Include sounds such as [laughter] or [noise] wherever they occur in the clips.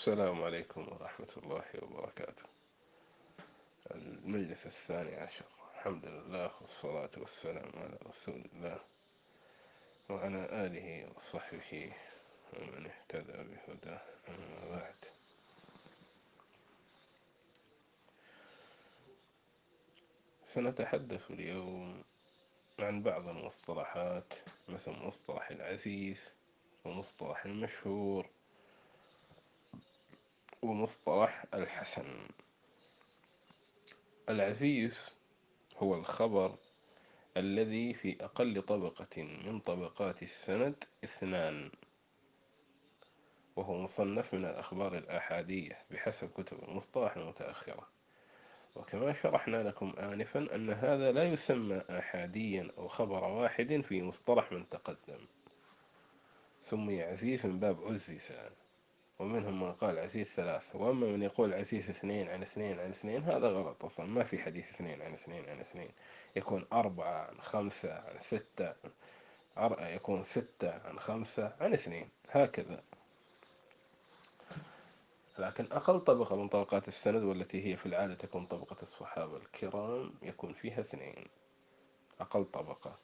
السلام عليكم ورحمة الله وبركاته. المجلس الثاني عشر. الحمد لله والصلاة والسلام على رسول الله وعلى آله وصحبه ومن اهتدى بهداه. أما بعد. سنتحدث اليوم عن بعض المصطلحات مثل مصطلح العزيز ومصطلح المشهور. ومصطلح الحسن. العزيز هو الخبر الذي في أقل طبقة من طبقات السند اثنان وهو مصنف من الأخبار الآحادية بحسب كتب المصطلح المتأخرة. وكما شرحنا لكم آنفا أن هذا لا يسمى آحاديا أو خبر واحد في مصطلح من تقدم. سمي عزيز من باب عزز ومنهم من قال عزيز ثلاث وأما من يقول عزيز اثنين عن اثنين عن اثنين هذا غلط أصلا ما في حديث اثنين عن اثنين عن اثنين. يكون أربعة عن خمسة عن ستة يكون ستة عن خمسة عن اثنين هكذا. لكن أقل طبقة من طبقات السند والتي هي في العادة تكون طبقة الصحابة الكرام يكون فيها اثنين. أقل طبقة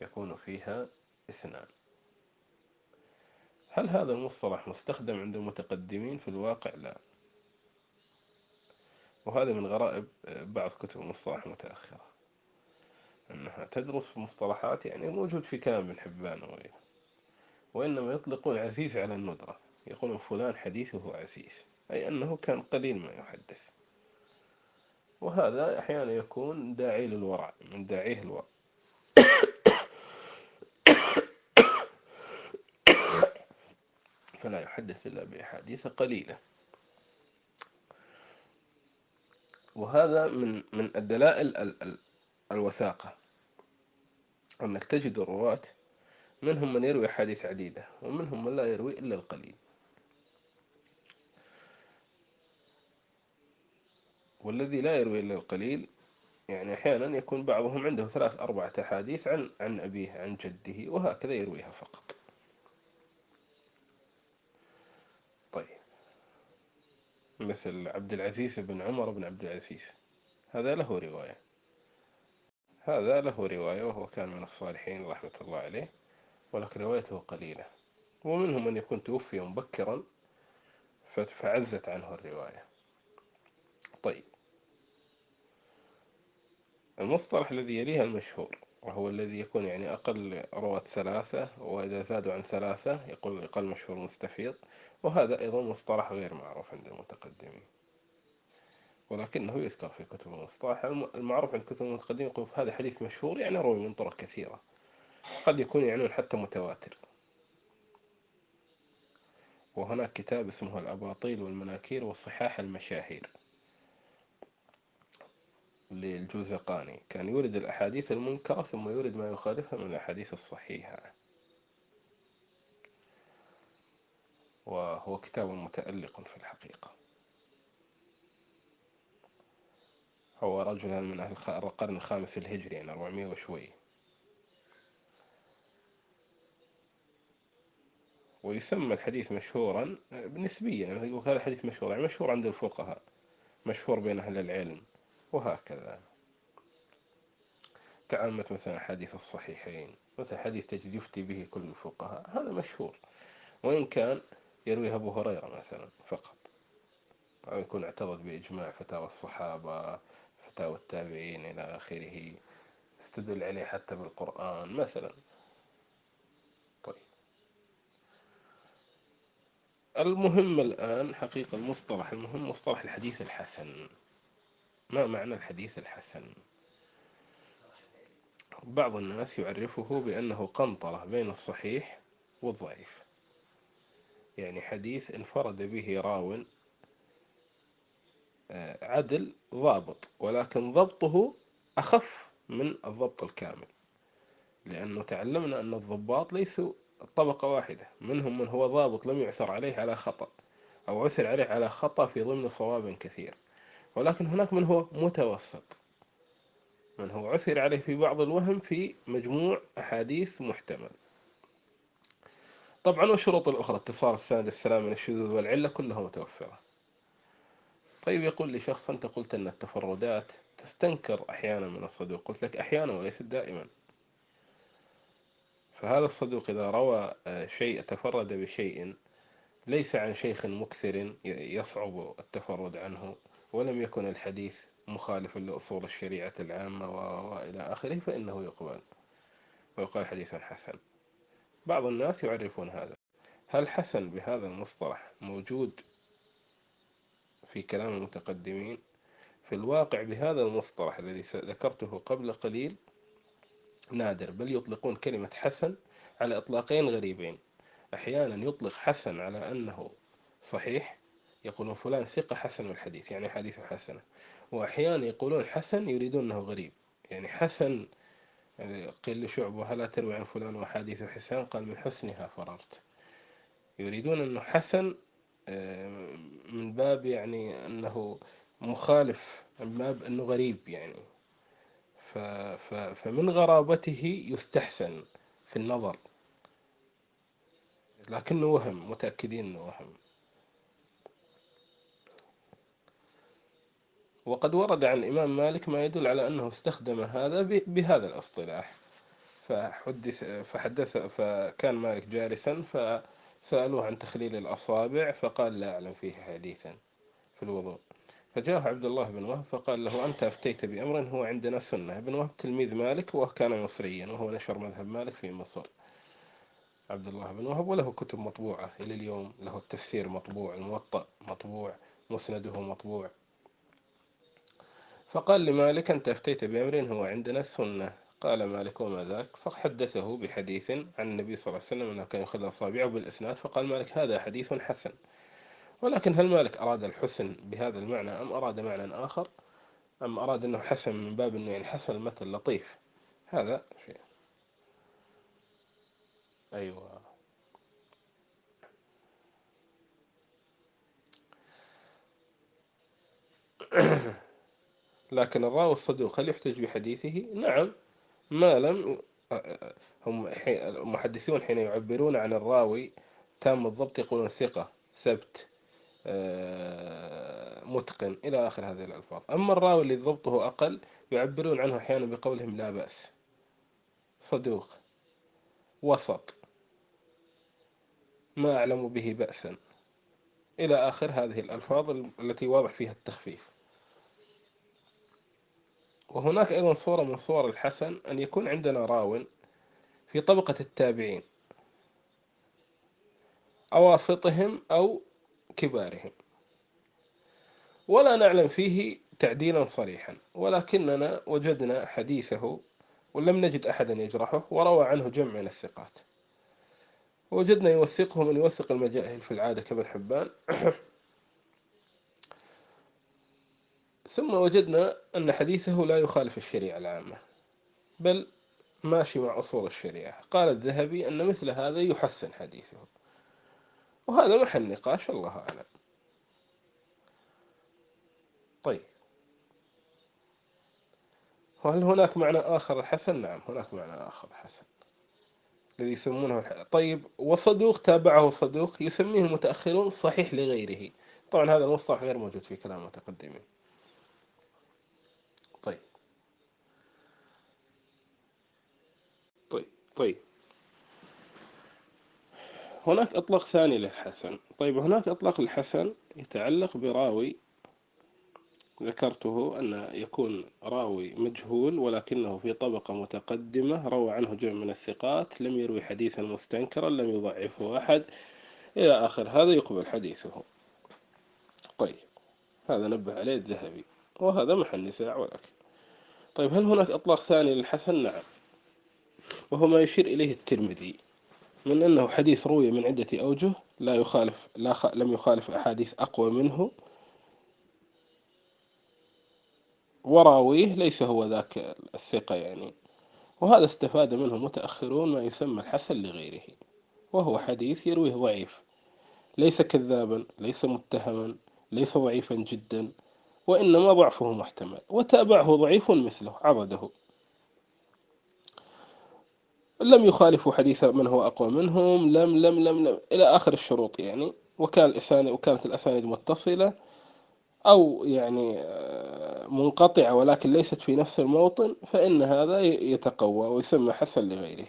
يكون فيها اثنان. هل هذا المصطلح مستخدم عند المتقدمين في الواقع؟ لا. وهذا من غرائب بعض كتب المصطلح المتأخرة أنها تدرس في مصطلحات يعني موجود في كلام ابن حبان وغيره. وإنما يطلقون عزيز على الندرة. يقولون فلان حديثه عزيز. أي أنه كان قليل ما يحدث. وهذا أحيانا يكون داعي للورع من داعيه الورع فلا يحدث إلا بأحاديث قليلة. وهذا من من الدلائل الوثاقة. أنك تجد الرواة منهم من يروي أحاديث عديدة ومنهم من لا يروي إلا القليل. والذي لا يروي إلا القليل يعني أحيانا يكون بعضهم عنده ثلاث أربعة أحاديث عن عن أبيه عن جده وهكذا يرويها فقط. مثل عبد العزيز بن عمر بن عبد العزيز هذا له رواية. هذا له رواية وهو كان من الصالحين رحمة الله عليه ولكن روايته قليلة. ومنهم من يكون توفي مبكرا فعزت عنه الرواية. طيب. المصطلح الذي يليها المشهور وهو الذي يكون يعني أقل رواة ثلاثة وإذا زادوا عن ثلاثة يقول أقل مشهور مستفيض وهذا أيضا مصطلح غير معروف عند المتقدمين. ولكنه يذكر في كتب المصطلح المعروف عند كتب المتقدمين يقول هذا حديث مشهور يعني روي من طرق كثيرة. قد يكون يعنون حتى متواتر. وهناك كتاب اسمه الأباطيل والمناكير والصحاح المشاهير للجوزقاني كان يورد الأحاديث المنكرة ثم يورد ما يخالفها من الأحاديث الصحيحة. وهو كتاب متألق في الحقيقة. هو رجل من أهل القرن الخامس الهجري يعني 400 وشوي. ويسمى الحديث مشهورا نسبيا يعني يقول هذا حديث مشهور يعني مشهور عند الفقهاء مشهور بين أهل العلم وهكذا. كعامة مثلا حديث الصحيحين مثل حديث تجد يفتي به كل الفقهاء هذا مشهور. وإن كان يرويه أبو هريرة مثلا فقط. أو يكون اعترض بإجماع فتاوى الصحابة فتاوى التابعين إلى آخره استدل عليه حتى بالقرآن مثلا. طيب. المهم الآن حقيقة المصطلح المهم مصطلح الحديث الحسن. ما معنى الحديث الحسن؟ بعض الناس يعرفه بأنه قنطرة بين الصحيح والضعيف. يعني حديث انفرد به راو آه، عدل ضابط ولكن ضبطه أخف من الضبط الكامل لأنه تعلمنا أن الضباط ليسوا طبقة واحدة منهم من هو ضابط لم يعثر عليه على خطأ أو عثر عليه على خطأ في ضمن صواب كثير ولكن هناك من هو متوسط من هو عثر عليه في بعض الوهم في مجموع أحاديث محتمل. طبعا والشروط الأخرى اتصال السند السلام من الشذوذ والعلة كلها متوفرة. طيب يقول لي شخص أنت قلت أن التفردات تستنكر أحيانا من الصدوق. قلت لك أحيانا وليست دائما. فهذا الصدوق إذا روى آه، شيء تفرد بشيء ليس عن شيخ مكثر يصعب التفرد عنه ولم يكن الحديث مخالفا لأصول الشريعة العامة وإلى آخره فإنه يقبل ويقال حديث حسن. بعض الناس يعرفون هذا. هل حسن بهذا المصطلح موجود في كلام المتقدمين؟ في الواقع بهذا المصطلح الذي ذكرته قبل قليل نادر بل يطلقون كلمة حسن على إطلاقين غريبين. أحيانا يطلق حسن على أنه صحيح يقولون فلان ثقة حسن الحديث يعني حديثه حسنة. وأحيانا يقولون حسن يريدون أنه غريب. يعني حسن قيل لشعبة هلا تروي عن فلان وحديث حسان؟ قال من حسنها فررت. يريدون أنه حسن آه، من باب يعني أنه مخالف من باب أنه غريب يعني. فمن غرابته يستحسن في النظر. لكنه وهم متأكدين أنه وهم. وقد ورد عن الإمام مالك ما يدل على أنه استخدم هذا بهذا الأصطلاح. فحدث فحدث فكان مالك جالسا فسألوه عن تخليل الأصابع فقال لا أعلم فيه حديثا في الوضوء. فجاء عبد الله بن وهب فقال له أنت أفتيت بأمر هو عندنا سنة. ابن وهب تلميذ مالك وكان مصريا وهو نشر مذهب مالك في مصر. عبد الله بن وهب وله كتب مطبوعة إلى اليوم له التفسير مطبوع الموطأ مطبوع مسنده مطبوع. فقال لمالك أنت أفتيت بأمر هو عندنا سنة قال مالك وما ذاك؟ فحدثه بحديث عن النبي صلى الله عليه وسلم أنه كان يخذ أصابعه بالإسناد فقال مالك هذا حديث حسن. ولكن هل مالك أراد الحسن بهذا المعنى أم أراد معنى آخر؟ أم أراد أنه حسن من باب أنه يعني حسن المثل لطيف؟ هذا شيء. أيوة. [clears throat] لكن الراوي الصدوق هل يحتج بحديثه؟ نعم ما لم هم المحدثون حين يعبرون عن الراوي تام الضبط يقولون ثقة ثبت آه، متقن إلى آخر هذه الألفاظ. أما الراوي اللي ضبطه أقل يعبرون عنه أحيانا بقولهم لا بأس. صدوق وسط ما أعلم به بأسا. إلى آخر هذه الألفاظ التي واضح فيها التخفيف. وهناك أيضا صورة من صور الحسن أن يكون عندنا راو في طبقة التابعين أواسطهم أو كبارهم. ولا نعلم فيه تعديلا صريحا ولكننا وجدنا حديثه ولم نجد أحدا يجرحه وروى عنه جمع من الثقات. وجدنا يوثقه من يوثق المجاهل في العادة كابن حبان [clears throat] ثم وجدنا أن حديثه لا يخالف الشريعة العامة بل ماشي مع أصول الشريعة. قال الذهبي أن مثل هذا يحسن حديثه. وهذا محل نقاش الله أعلم. طيب. وهل هناك معنى آخر الحسن؟ نعم هناك معنى آخر الحسن. الذي يسمونه الحسن. طيب وصدوق تابعه صدوق يسميه المتأخرون صحيح لغيره. طبعا هذا المصطلح غير موجود في كلام المتقدمين طيب طيب. هناك إطلاق ثاني للحسن. طيب هناك إطلاق الحسن يتعلق براوي ذكرته أن يكون راوي مجهول ولكنه في طبقة متقدمة روى عنه جمع من الثقات لم يروي حديثا مستنكرا لم يضعفه أحد. إلى آخر هذا يقبل حديثه. طيب هذا نبه عليه الذهبي وهذا محل نساع ولكن. طيب هل هناك إطلاق ثاني للحسن؟ نعم. وهو ما يشير إليه الترمذي من أنه حديث روي من عدة أوجه لا يخالف لا خ... لم يخالف أحاديث أقوى منه. وراويه ليس هو ذاك الثقة يعني. وهذا استفاد منه متأخرون ما يسمى الحسن لغيره. وهو حديث يرويه ضعيف. ليس كذابا ليس متهما ليس ضعيفا جدا وإنما ضعفه محتمل. وتابعه ضعيف مثله عضده. لم يخالفوا حديث من هو أقوى منهم لم لم لم, لم إلى آخر الشروط يعني. وكان الأسانيد وكانت الأسانيد متصلة أو يعني آه، منقطعة ولكن ليست في نفس الموطن فإن هذا يتقوى ويسمى حسن لغيره.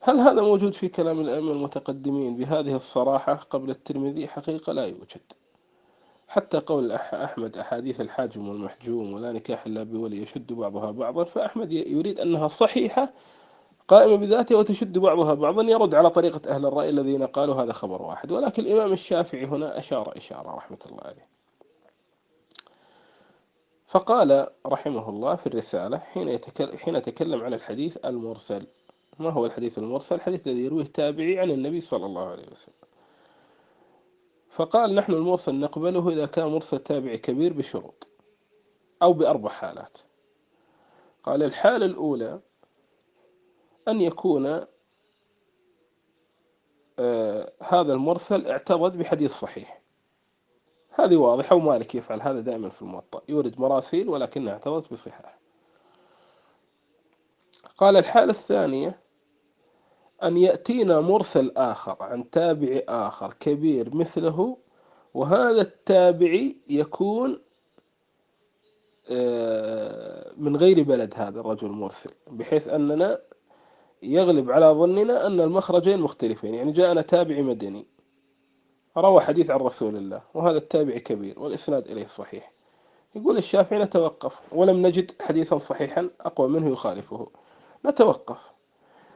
هل هذا موجود في كلام الأئمة المتقدمين؟ بهذه الصراحة قبل الترمذي حقيقة لا يوجد. حتى قول أحمد أحاديث الحاجم والمحجوم ولا نكاح إلا بولي يشد بعضها بعضا فأحمد يريد أنها صحيحة قائمة بذاتها وتشد بعضها بعضا يرد على طريقة أهل الرأي الذين قالوا هذا خبر واحد. ولكن الإمام الشافعي هنا أشار إشارة رحمة الله عليه. فقال رحمه الله في الرسالة حين, يتكلم حين تكلم عن الحديث المرسل. ما هو الحديث المرسل؟ الحديث الذي يرويه تابعي عن النبي صلى الله عليه وسلم. فقال نحن المرسل نقبله إذا كان مرسل تابعي كبير بشروط أو بأربع حالات. قال الحالة الأولى أن يكون آه هذا المرسل اعتضد بحديث صحيح. هذه واضحة ومالك يفعل هذا دائما في الموطأ. يورد مراسيل ولكنها اعتضت بصحة. قال الحالة الثانية أن يأتينا مرسل آخر عن تابع آخر كبير مثله وهذا التابعي يكون آه، من غير بلد هذا الرجل المرسل بحيث أننا يغلب على ظننا أن المخرجين مختلفين. يعني جاءنا تابعي مدني روى حديث عن رسول الله وهذا التابعي كبير والإسناد إليه صحيح. يقول الشافعي نتوقف ولم نجد حديثا صحيحا أقوى منه يخالفه. نتوقف.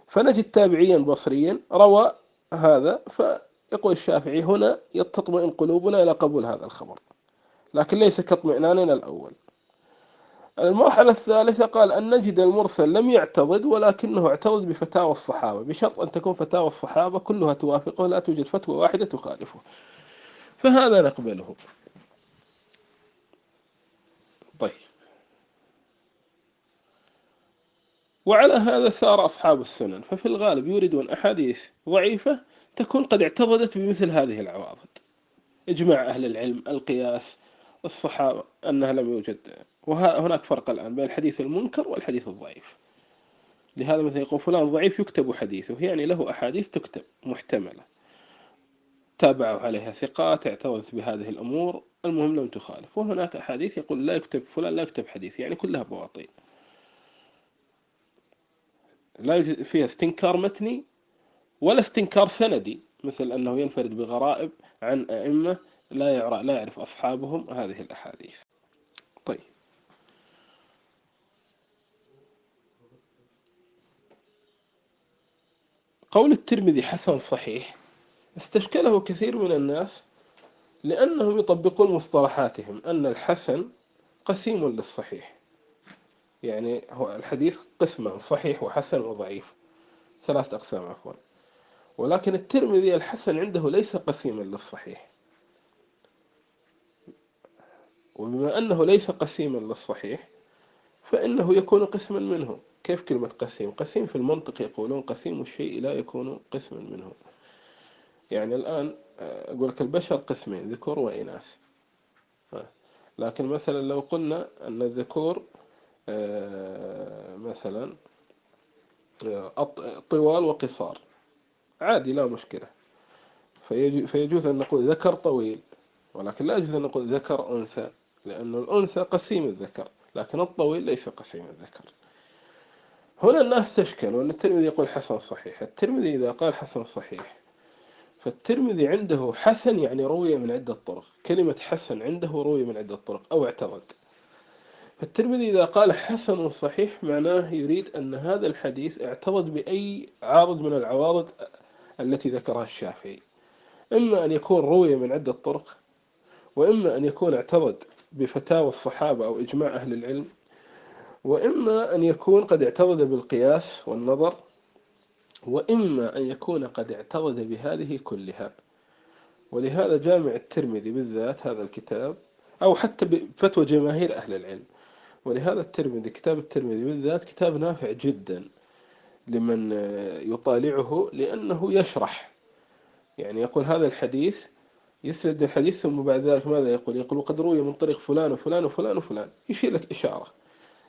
فنجد تابعيا بصريا روى هذا فيقول الشافعي هنا تطمئن قلوبنا إلى قبول هذا الخبر لكن ليس كاطمئناننا الأول. المرحلة الثالثة قال أن نجد المرسل لم يعتضد ولكنه اعتضد بفتاوى الصحابة بشرط أن تكون فتاوى الصحابة كلها توافقه لا توجد فتوى واحدة تخالفه. فهذا نقبله. طيب. وعلى هذا سار أصحاب السنن ففي الغالب يوردون أحاديث ضعيفة تكون قد اعتضدت بمثل هذه العواضد إجماع أهل العلم القياس الصحابة أنها لم يوجد. وهناك فرق الآن بين الحديث المنكر والحديث الضعيف. لهذا مثلا يقول فلان ضعيف يكتب حديثه يعني له أحاديث تكتب محتملة. تابعوا عليها ثقات اعترضت بهذه الأمور المهم لم تخالف. وهناك أحاديث يقول لا يكتب فلان لا يكتب حديث يعني كلها بواطيل لا يوجد فيها استنكار متني ولا استنكار سندي مثل أنه ينفرد بغرائب عن أئمة لا يعرف, لا يعرف أصحابهم هذه الأحاديث. طيب. قول الترمذي حسن صحيح استشكله كثير من الناس لأنهم يطبقون مصطلحاتهم أن الحسن قسيم للصحيح. يعني هو الحديث قسمان صحيح وحسن وضعيف. ثلاث أقسام عفوا. ولكن الترمذي الحسن عنده ليس قسيما للصحيح. وبما أنه ليس قسيما للصحيح فإنه يكون قسما منه. كيف كلمة قسيم؟ قسيم في المنطق يقولون قسيم الشيء لا يكون قسما منه. يعني الآن آه، أقول لك البشر قسمين ذكور وإناث. لكن مثلا لو قلنا أن الذكور آه، مثلا آه، طوال وقصار عادي لا مشكلة. فيجوز أن نقول ذكر طويل ولكن لا يجوز أن نقول ذكر أنثى. لأن الأنثى قسيم الذكر لكن الطويل ليس قسيم الذكر. هنا الناس تشكل أن الترمذي يقول حسن صحيح. الترمذي إذا قال حسن صحيح فالترمذي عنده حسن يعني روي من عدة طرق. كلمة حسن عنده روي من عدة طرق أو اعترض. فالترمذي إذا قال حسن صحيح معناه يريد أن هذا الحديث اعترض بأي عارض من العوارض التي ذكرها الشافعي. إما أن يكون روي من عدة طرق وإما أن يكون اعترض بفتاوى الصحابة أو إجماع أهل العلم وإما أن يكون قد اعترض بالقياس والنظر وإما أن يكون قد اعترض بهذه كلها. ولهذا جامع الترمذي بالذات هذا الكتاب أو حتى بفتوى جماهير أهل العلم. ولهذا الترمذي كتاب الترمذي بالذات كتاب نافع جدا لمن يطالعه لأنه يشرح. يعني يقول هذا الحديث يسرد الحديث ثم بعد ذلك ماذا يقول؟ يقول وقد روي من طريق فلان وفلان وفلان وفلان. يشير لك إشارة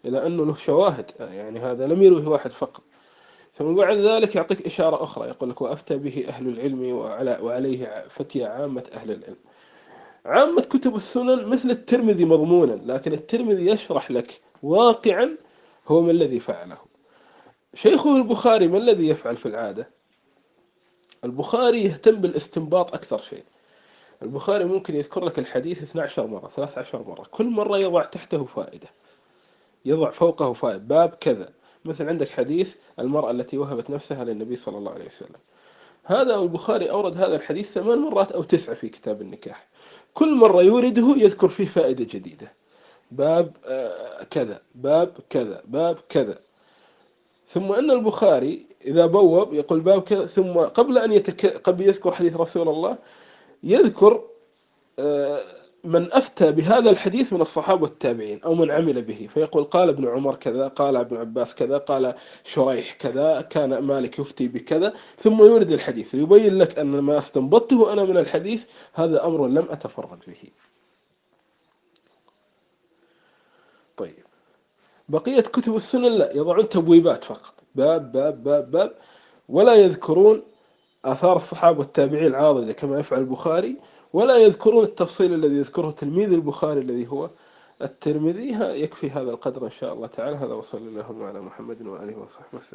إلى أنه له شواهد يعني هذا لم يروه واحد فقط. ثم بعد ذلك يعطيك إشارة أخرى يقول لك وأفتى به أهل العلم وعليه فتي عامة أهل العلم. عامة كتب السنن مثل الترمذي مضمونا لكن الترمذي يشرح لك واقعا هو ما الذي فعله. شيخه البخاري ما الذي يفعل في العادة؟ البخاري يهتم بالاستنباط أكثر شيء. البخاري ممكن يذكر لك الحديث 12 مرة 13 مرة. كل مرة يضع تحته فائدة. يضع فوقه فائدة. باب كذا. مثل عندك حديث المرأة التي وهبت نفسها للنبي صلى الله عليه وسلم. هذا البخاري أورد هذا الحديث ثمان مرات أو تسعة في كتاب النكاح. كل مرة يورده يذكر فيه فائدة جديدة. باب آه، كذا. باب كذا. باب كذا. ثم أن البخاري إذا بوب يقول باب كذا. ثم قبل أن يتك... قبل يذكر حديث رسول الله يذكر آه، من أفتى بهذا الحديث من الصحابة والتابعين أو من عمل به. فيقول قال ابن عمر كذا قال ابن عباس كذا قال شريح كذا كان مالك يفتي بكذا. ثم يورد الحديث يبين لك أن ما استنبطته أنا من الحديث هذا أمر لم أتفرد به. طيب. بقية كتب السنن لا يضعون تبويبات فقط. باب باب باب باب. ولا يذكرون آثار الصحابة والتابعين العاضدة كما يفعل البخاري ولا يذكرون التفصيل الذي يذكره تلميذ البخاري الذي هو الترمذي. يكفي هذا القدر إن شاء الله تعالى. هذا وصلى الله على محمد وآله وصحبه وسلم.